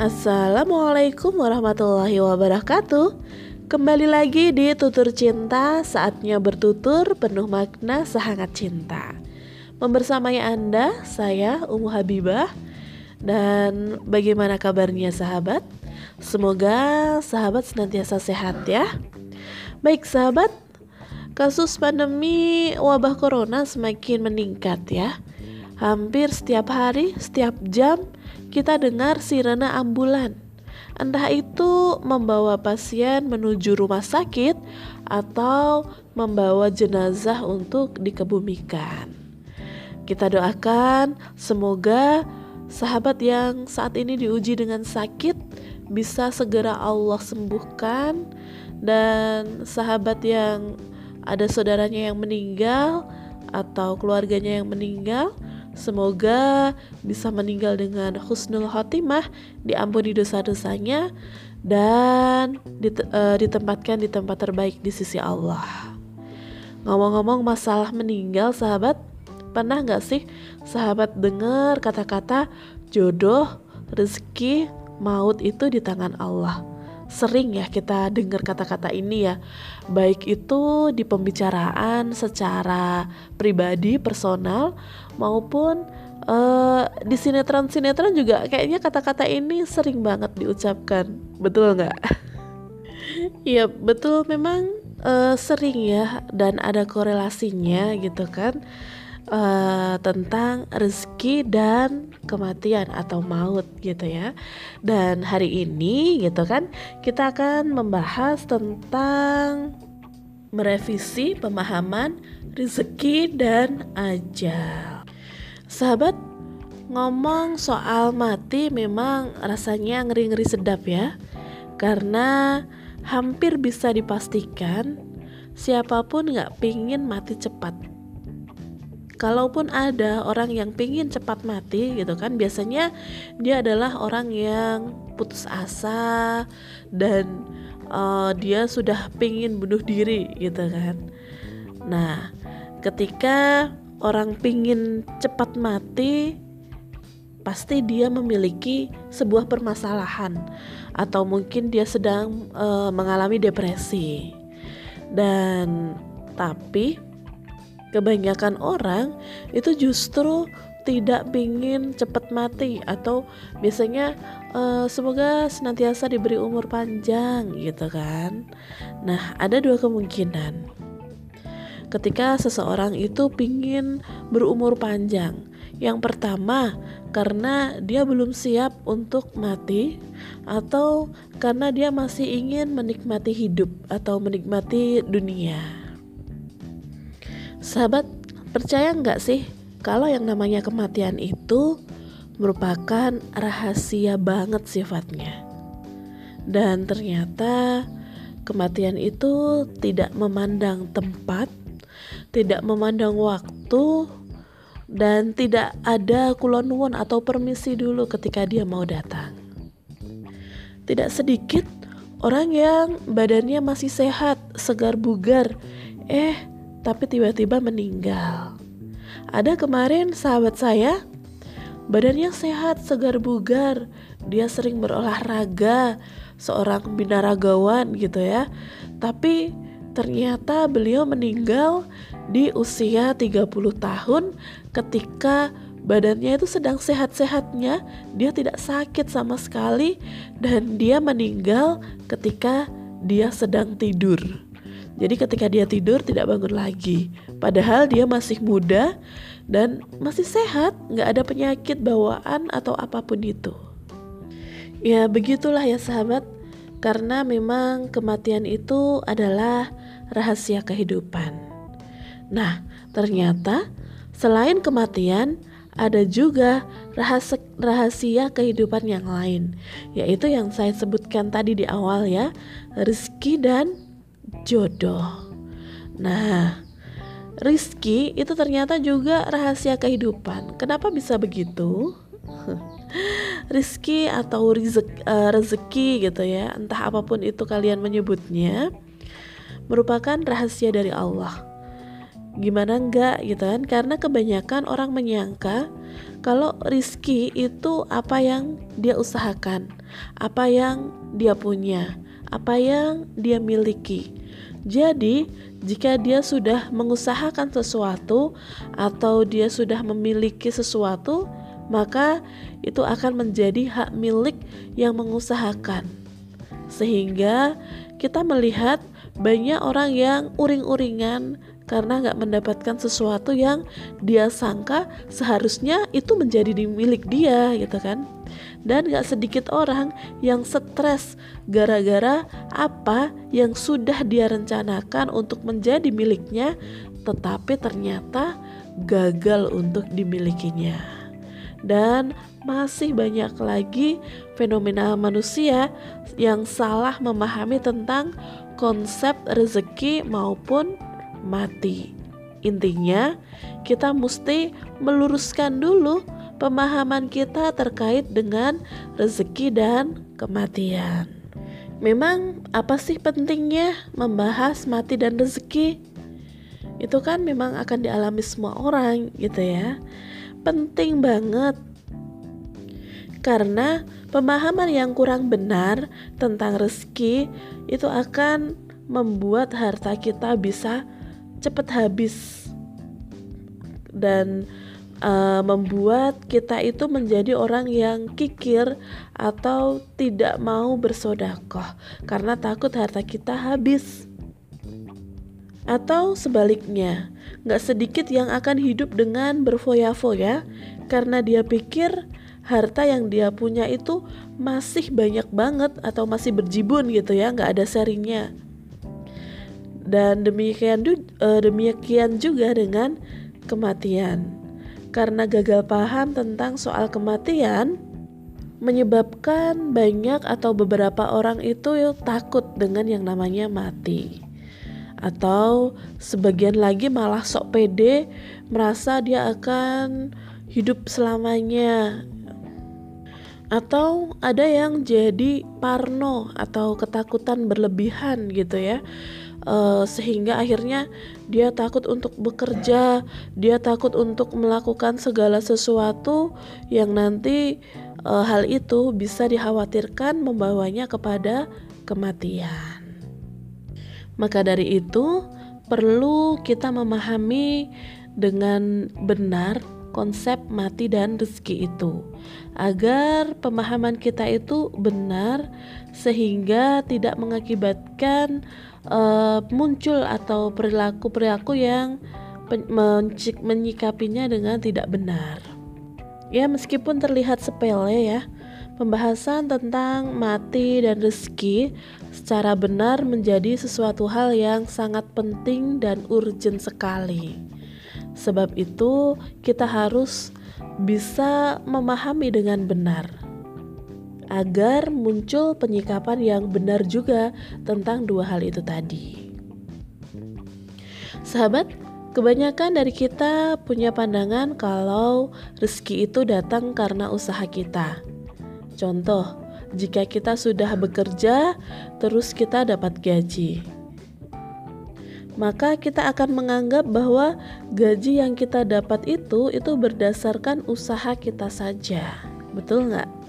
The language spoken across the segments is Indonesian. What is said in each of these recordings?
Assalamualaikum warahmatullahi wabarakatuh. Kembali lagi di Tutur Cinta Saatnya bertutur penuh makna sehangat cinta. Membersamai Anda, saya Umu Habibah. Dan bagaimana kabarnya sahabat? Semoga sahabat senantiasa sehat ya. Baik sahabat, kasus pandemi wabah corona semakin meningkat ya. Hampir setiap hari, setiap jam kita dengar sirene ambulan. Entah itu membawa pasien menuju rumah sakit atau membawa jenazah untuk dikebumikan. Kita doakan semoga sahabat yang saat ini diuji dengan sakit bisa segera Allah sembuhkan dan sahabat yang ada saudaranya yang meninggal atau keluarganya yang meninggal Semoga bisa meninggal dengan husnul khotimah, diampuni dosa-dosanya dan uh, ditempatkan di tempat terbaik di sisi Allah. Ngomong-ngomong masalah meninggal, sahabat, pernah nggak sih sahabat dengar kata-kata jodoh, rezeki, maut itu di tangan Allah? sering ya kita dengar kata-kata ini ya baik itu di pembicaraan secara pribadi personal maupun uh, di sinetron-sinetron juga kayaknya kata-kata ini sering banget diucapkan betul nggak? Iya betul memang uh, sering ya dan ada korelasinya gitu kan uh, tentang rezeki dan kematian atau maut gitu ya. Dan hari ini gitu kan kita akan membahas tentang merevisi pemahaman rezeki dan ajal. Sahabat, ngomong soal mati memang rasanya ngeri-ngeri sedap ya. Karena hampir bisa dipastikan siapa pun nggak pingin mati cepat kalaupun ada orang yang pingin cepat mati gitu kan biasanya dia adalah orang yang putus asa dan uh, dia sudah pingin bunuh diri gitu kan nah ketika orang pingin cepat mati pasti dia memiliki sebuah permasalahan atau mungkin dia sedang uh, mengalami depresi dan tapi kebanyakan orang itu justru tidak ingin cepat mati atau biasanya uh, semoga senantiasa diberi umur panjang gitu kan. Nah, ada dua kemungkinan. Ketika seseorang itu pingin berumur panjang, yang pertama karena dia belum siap untuk mati atau karena dia masih ingin menikmati hidup atau menikmati dunia. Sahabat, percaya nggak sih kalau yang namanya kematian itu merupakan rahasia banget sifatnya. Dan ternyata kematian itu tidak memandang tempat, tidak memandang waktu, dan tidak ada kulonwon atau permisi dulu ketika dia mau datang. Tidak sedikit orang yang badannya masih sehat, segar bugar, eh tapi tiba-tiba meninggal. Ada kemarin sahabat saya, badannya sehat, segar bugar, dia sering berolahraga, seorang binaragawan gitu ya. Tapi ternyata beliau meninggal di usia 30 tahun ketika badannya itu sedang sehat-sehatnya, dia tidak sakit sama sekali dan dia meninggal ketika dia sedang tidur. Jadi ketika dia tidur tidak bangun lagi. Padahal dia masih muda dan masih sehat, nggak ada penyakit bawaan atau apa pun itu. Ya begitulah ya sahabat, karena memang kematian itu adalah rahasia kehidupan. Nah, ternyata selain kematian, ada juga rahasia, rahasia kehidupan yang lain, yaitu yang saya sebutkan tadi di awal ya, rezeki dan jodoh. Nah, Rizki itu ternyata juga rahasia kehidupan. Kenapa bisa begitu? Rizki atau uh, rezeki gitu ya, entah apa pun itu kalian menyebutnya, merupakan rahasia dari Allah. Gimana enggak gitu kan. Karena kebanyakan orang menyangka kalau rizki itu apa yang dia usahakan apa yang dia punya apa yang dia miliki. Jadi jika dia sudah mengusahakan sesuatu atau dia sudah memiliki sesuatu maka itu akan menjadi hak milik yang mengusahakan. Sehingga kita melihat banyak orang yang uring-uringan karena nggak mendapatkan sesuatu yang dia sangka seharusnya itu menjadi milik dia gitu kan. Dan gak sedikit orang yang stres gara-gara apa yang sudah dia rencanakan untuk menjadi miliknya tetapi ternyata gagal untuk dimilikinya. Dan masih banyak lagi fenomena manusia yang salah memahami tentang konsep rezeki maupun mati. Intinya, kita mesti meluruskan dulu pemahaman kita terkait dengan rezeki dan kematian. Memang apa sih pentingnya membahas mati dan rezeki? Itu kan memang akan dialami semua orang gitu ya. Penting banget. Karena pemahaman yang kurang benar tentang rezeki itu akan membuat harta kita bisa cepat habis. Dan uh, membuat kita itu menjadi orang yang kikir atau tidak mau bersodakoh karena takut harta kita habis. Atau sebaliknya nggak sedikit yang akan hidup dengan berfoya-foya karena dia pikir harta yang dia punya itu masih banyak banget atau masih berjibun gitu ya nggak ada serinya dan demikian uh, demikian juga dengan kematian. Karena gagal paham tentang soal kematian menyebabkan banyak atau beberapa orang itu takut dengan yang namanya mati. Atau sebagian lagi malah sok pede merasa dia akan hidup selamanya atau ada yang jadi parno atau ketakutan berlebihan gitu ya uh, sehingga akhirnya dia takut untuk bekerja, dia takut untuk melakukan segala sesuatu yang nanti uh, hal itu bisa dikhawatirkan membawanya kepada kematian. Maka dari itu, perlu kita memahami dengan benar konsep mati dan rezeki itu agar pemahaman kita itu benar sehingga tidak mengakibatkan uh, muncul atau perilaku-perilaku yang menyikapinya dengan tidak benar. Ya, meskipun terlihat sepele ya, pembahasan tentang mati dan rezeki secara benar menjadi sesuatu hal yang sangat penting dan urgent sekali. Sebab itu, kita harus bisa memahami dengan benar agar muncul penyikapan yang benar juga tentang dua hal itu tadi. Sahabat, kebanyakan dari kita punya pandangan kalau rezeki itu datang karena usaha kita. Contoh, jika kita sudah bekerja, terus kita dapat gaji maka kita akan menganggap bahwa gaji yang kita dapat itu itu berdasarkan usaha kita saja. Betul nggak?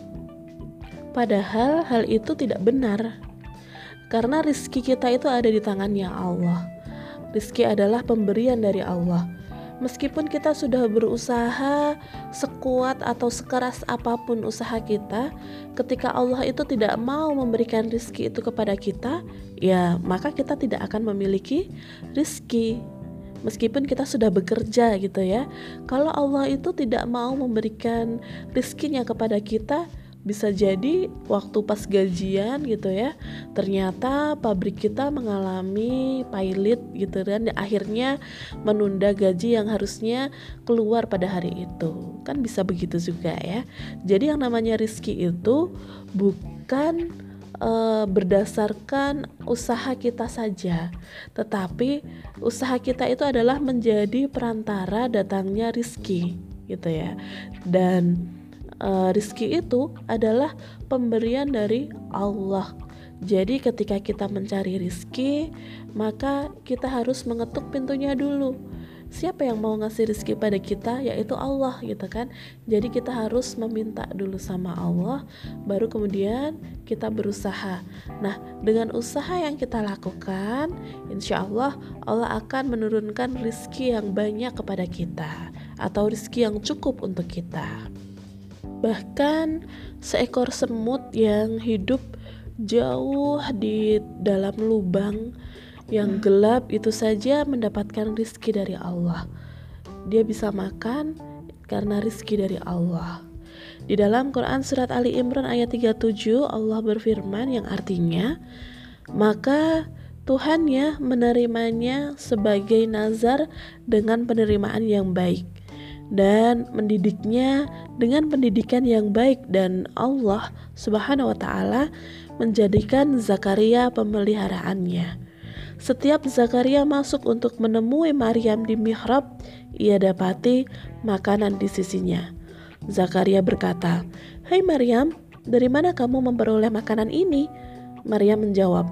Padahal hal itu tidak benar. Karena rizki kita itu ada di tangannya Allah. Rizki adalah pemberian dari Allah meskipun kita sudah berusaha sekuat atau sekeras apa pun usaha kita, ketika Allah itu tidak mau memberikan rizki itu kepada kita, ya maka kita tidak akan memiliki rizki. Meskipun kita sudah bekerja gitu ya, kalau Allah itu tidak mau memberikan rizkinya kepada kita, bisa jadi waktu pas gajian gitu ya ternyata pabrik kita mengalami pilot gitu dan akhirnya menunda gaji yang harusnya keluar pada hari itu kan bisa begitu juga ya jadi yang namanya rizki itu bukan uh, berdasarkan usaha kita saja, tetapi usaha kita itu adalah menjadi perantara datangnya rizki, gitu ya. Dan uh, rizki itu adalah pemberian dari Allah. Jadi ketika kita mencari rizki, maka kita harus mengetuk pintunya dulu. siapa yang mau ngasih rezeki pada kita yaitu Allah gitu kan jadi kita harus meminta dulu sama Allah baru kemudian kita berusaha nah dengan usaha yang kita lakukan insya Allah Allah akan menurunkan rezeki yang banyak kepada kita atau rezeki yang cukup untuk kita bahkan seekor semut yang hidup jauh di dalam lubang yang gelap itu saja mendapatkan rizki dari Allah. Dia bisa makan karena rizki dari Allah. Di dalam Quran surat Ali Imran ayat 37 Allah berfirman yang artinya maka Tuhannya menerimanya sebagai nazar dengan penerimaan yang baik dan mendidiknya dengan pendidikan yang baik dan Allah Subhanahu wa taala menjadikan Zakaria pemeliharaannya. Setiap Zakaria masuk untuk menemui Maryam di mihrab, ia dapati makanan di sisinya. Zakaria berkata, "Hai hey Maryam, dari mana kamu memperoleh makanan ini?" Maryam menjawab,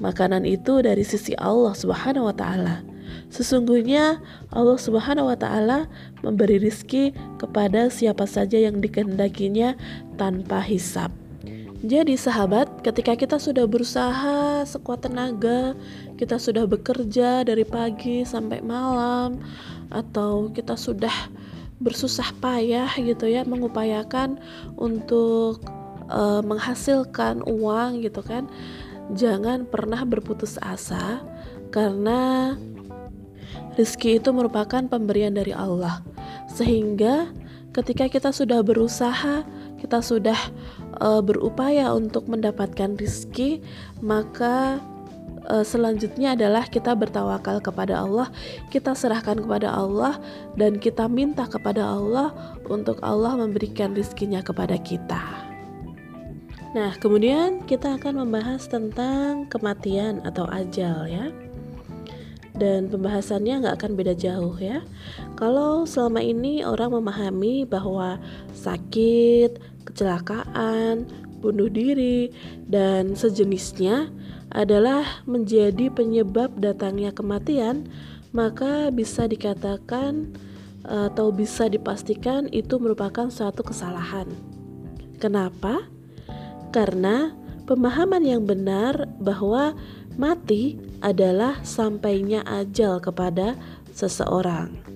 "Makanan itu dari sisi Allah Subhanahu wa taala." Sesungguhnya Allah Subhanahu wa taala memberi rizki kepada siapa saja yang dikehendakinya tanpa hisap. Jadi sahabat, ketika kita sudah berusaha sekuat tenaga, kita sudah bekerja dari pagi sampai malam atau kita sudah bersusah payah gitu ya mengupayakan untuk uh, menghasilkan uang gitu kan. Jangan pernah berputus asa karena rezeki itu merupakan pemberian dari Allah. Sehingga ketika kita sudah berusaha, kita sudah uh, berupaya untuk mendapatkan rizki, maka uh, selanjutnya adalah kita bertawakal kepada Allah, kita serahkan kepada Allah, dan kita minta kepada Allah untuk Allah memberikan rizkinya kepada kita. Nah, kemudian kita akan membahas tentang kematian atau ajal ya dan pembahasannya nggak akan beda jauh ya. Kalau selama ini orang memahami bahwa sakit, kecelakaan, bunuh diri, dan sejenisnya adalah menjadi penyebab datangnya kematian, maka bisa dikatakan atau bisa dipastikan itu merupakan suatu kesalahan. Kenapa? Karena pemahaman yang benar bahwa mati adalah sampainya ajal kepada seseorang.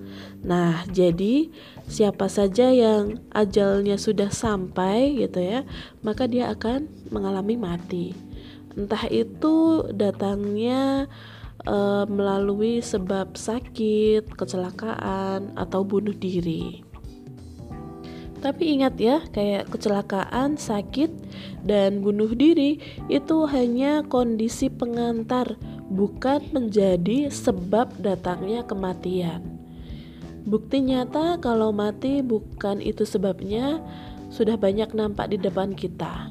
Nah, jadi siapa saja yang ajalnya sudah sampai gitu ya, maka dia akan mengalami mati. Entah itu datangnya e, melalui sebab sakit, kecelakaan, atau bunuh diri. Tapi ingat ya, kayak kecelakaan, sakit, dan bunuh diri itu hanya kondisi pengantar, bukan menjadi sebab datangnya kematian. Bukti nyata kalau mati bukan itu sebabnya sudah banyak nampak di depan kita.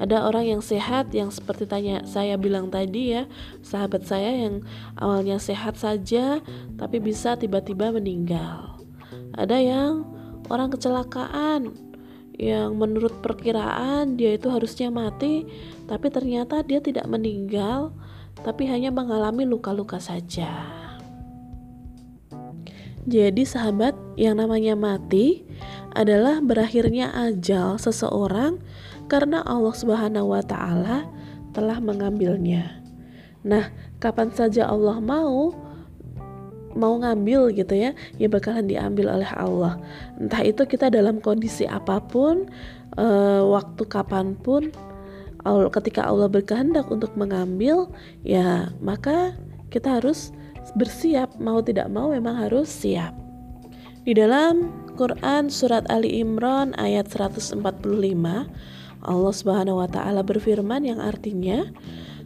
Ada orang yang sehat yang seperti tanya saya bilang tadi ya, sahabat saya yang awalnya sehat saja tapi bisa tiba-tiba meninggal. Ada yang orang kecelakaan yang menurut perkiraan dia itu harusnya mati, tapi ternyata dia tidak meninggal, tapi hanya mengalami luka-luka saja. Jadi, sahabat, yang namanya mati adalah berakhirnya ajal seseorang karena Allah Subhanahu wa Ta'ala telah mengambilnya. Nah, kapan saja Allah mau, mau ngambil gitu ya, ya bakalan diambil oleh Allah. Entah itu kita dalam kondisi apa pun, uh, waktu kapan pun, ketika Allah berkehendak untuk mengambil, ya maka kita harus bersiap. Mau tidak mau memang harus siap. Di dalam Quran surat Ali Imran ayat 145, Allah Subhanahu wa taala berfirman yang artinya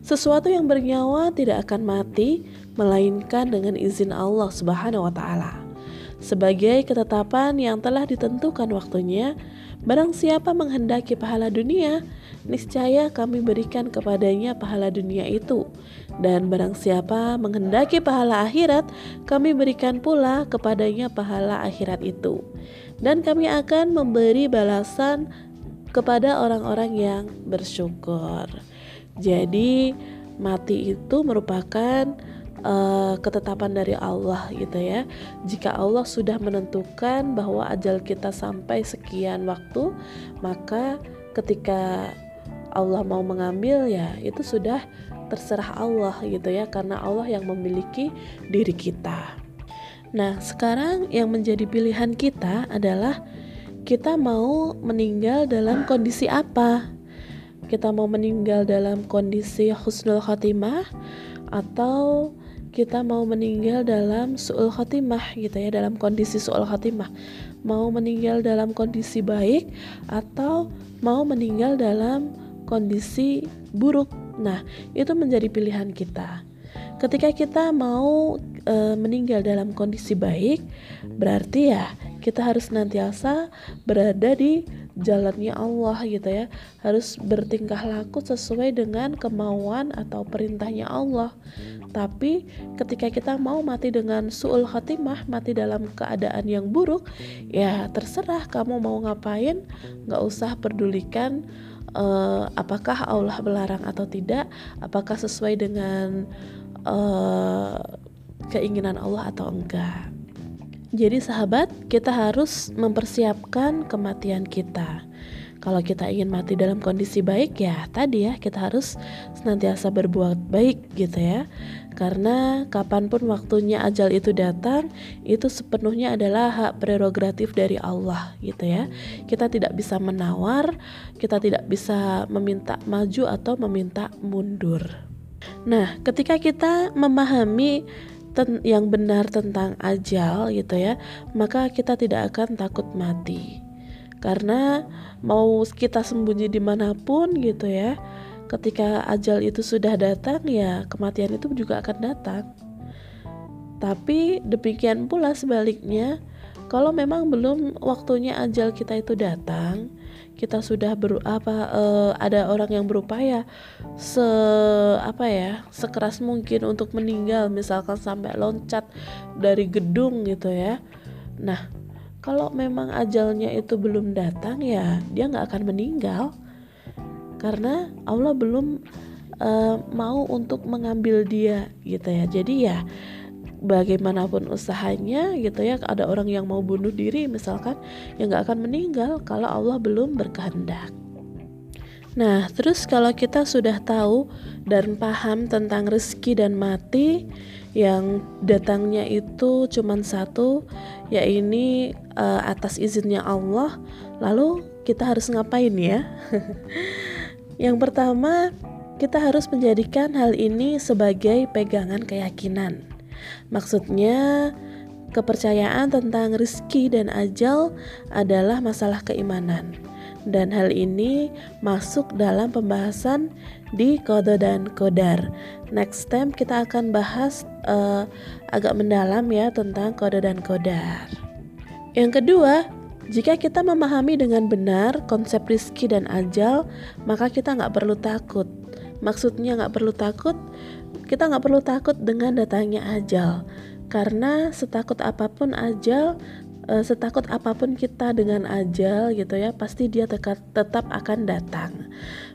sesuatu yang bernyawa tidak akan mati melainkan dengan izin Allah Subhanahu wa taala. Sebagai ketetapan yang telah ditentukan waktunya, barang siapa menghendaki pahala dunia, niscaya kami berikan kepadanya pahala dunia itu. Dan barang siapa menghendaki pahala akhirat, kami berikan pula kepadanya pahala akhirat itu. Dan kami akan memberi balasan kepada orang-orang yang bersyukur. Jadi, mati itu merupakan uh, ketetapan dari Allah gitu ya. Jika Allah sudah menentukan bahwa ajal kita sampai sekian waktu, maka ketika Allah mau mengambil ya itu sudah terserah Allah gitu ya karena Allah yang memiliki diri kita. Nah, sekarang yang menjadi pilihan kita adalah kita mau meninggal dalam kondisi apa? Kita mau meninggal dalam kondisi husnul khotimah atau kita mau meninggal dalam su'ul khotimah gitu ya dalam kondisi su'ul khotimah mau meninggal dalam kondisi baik atau mau meninggal dalam kondisi buruk. Nah itu menjadi pilihan kita. Ketika kita mau e, meninggal dalam kondisi baik berarti ya kita harus nantiasa berada di jalannya Allah gitu ya. Harus bertingkah laku sesuai dengan kemauan atau perintahnya Allah. Tapi ketika kita mau mati dengan suul khatimah mati dalam keadaan yang buruk ya terserah kamu mau ngapain. Nggak usah pedulikan uh, apakah Allah melarang atau tidak. Apakah sesuai dengan uh, keinginan Allah atau enggak jadi sahabat, kita harus mempersiapkan kematian kita. Kalau kita ingin mati dalam kondisi baik ya tadi ya kita harus senantiasa berbuat baik gitu ya. Karena kapan pun waktunya ajal itu datang itu sepenuhnya adalah hak prerogatif dari Allah gitu ya. Kita tidak bisa menawar, kita tidak bisa meminta maju atau meminta mundur. Nah, ketika kita memahami ten yang benar tentang ajal gitu ya, maka kita tidak akan takut mati. Karena mau kita sembunyi di mana pun gitu ya, ketika ajal itu sudah datang ya kematian itu juga akan datang. Tapi demikian pula sebaliknya, kalau memang belum waktunya ajal kita itu datang, kita sudah ber apa uh, ada orang yang berupaya se apa ya sekeras mungkin untuk meninggal misalkan sampai loncat dari gedung gitu ya. Nah kalau memang ajalnya itu belum datang ya dia nggak akan meninggal. Karena Allah belum uh, mau untuk mengambil dia gitu ya. Jadi ya bagaimanapun usahanya gitu ya ada orang yang mau bunuh diri misalkan ya nggak akan meninggal kalau Allah belum berkehendak Nah, terus kalau kita sudah tahu dan paham tentang rezeki dan mati yang datangnya itu cuma satu, yaitu uh, atas izinnya Allah, lalu kita harus ngapain ya? yang pertama, kita harus menjadikan hal ini sebagai pegangan keyakinan. Maksudnya, kepercayaan tentang rizki dan ajal adalah masalah keimanan. Dan hal ini masuk dalam pembahasan di kode dan kodar. Next time kita akan bahas uh, agak mendalam ya tentang kode dan kodar. Yang kedua, jika kita memahami dengan benar konsep rizki dan ajal, maka kita nggak perlu takut. Maksudnya nggak perlu takut kita nggak perlu takut dengan datangnya ajal. Karena setakut apa pun ajal uh, setakut apa pun kita dengan ajal gitu ya pasti dia tetap akan datang.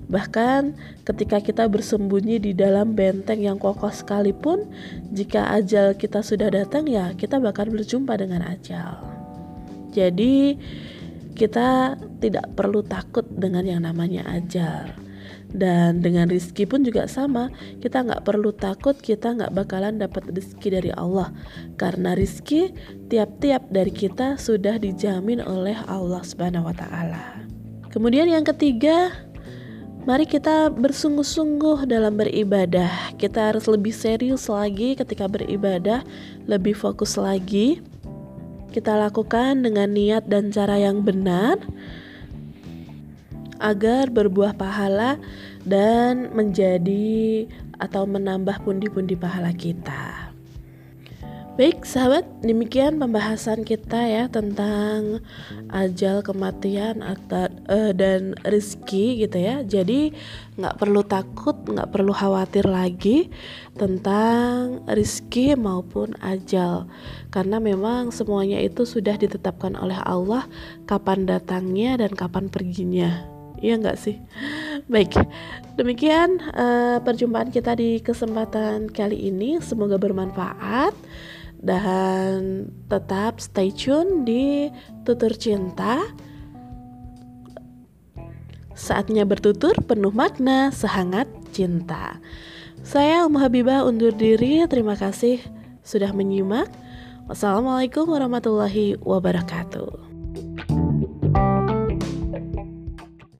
Bahkan ketika kita bersembunyi di dalam benteng yang kokoh sekalipun jika ajal kita sudah datang ya kita bakal berjumpa dengan ajal. Jadi kita tidak perlu takut dengan yang namanya ajal dan dengan rizki pun juga sama kita nggak perlu takut kita nggak bakalan dapat rizki dari Allah karena rizki tiap-tiap dari kita sudah dijamin oleh Allah Subhanahu Wa Taala kemudian yang ketiga Mari kita bersungguh-sungguh dalam beribadah. Kita harus lebih serius lagi ketika beribadah, lebih fokus lagi. Kita lakukan dengan niat dan cara yang benar agar berbuah pahala dan menjadi atau menambah pundi-pundi pahala kita. Baik sahabat, demikian pembahasan kita ya tentang ajal kematian atau uh, dan rezeki gitu ya. Jadi nggak perlu takut, nggak perlu khawatir lagi tentang rezeki maupun ajal, karena memang semuanya itu sudah ditetapkan oleh Allah kapan datangnya dan kapan perginya Iya nggak sih? Baik, demikian uh, perjumpaan kita di kesempatan kali ini. Semoga bermanfaat dan tetap stay tune di Tutur Cinta. Saatnya bertutur penuh makna, sehangat cinta. Saya Ummu Habibah undur diri. Terima kasih sudah menyimak. Wassalamualaikum warahmatullahi wabarakatuh.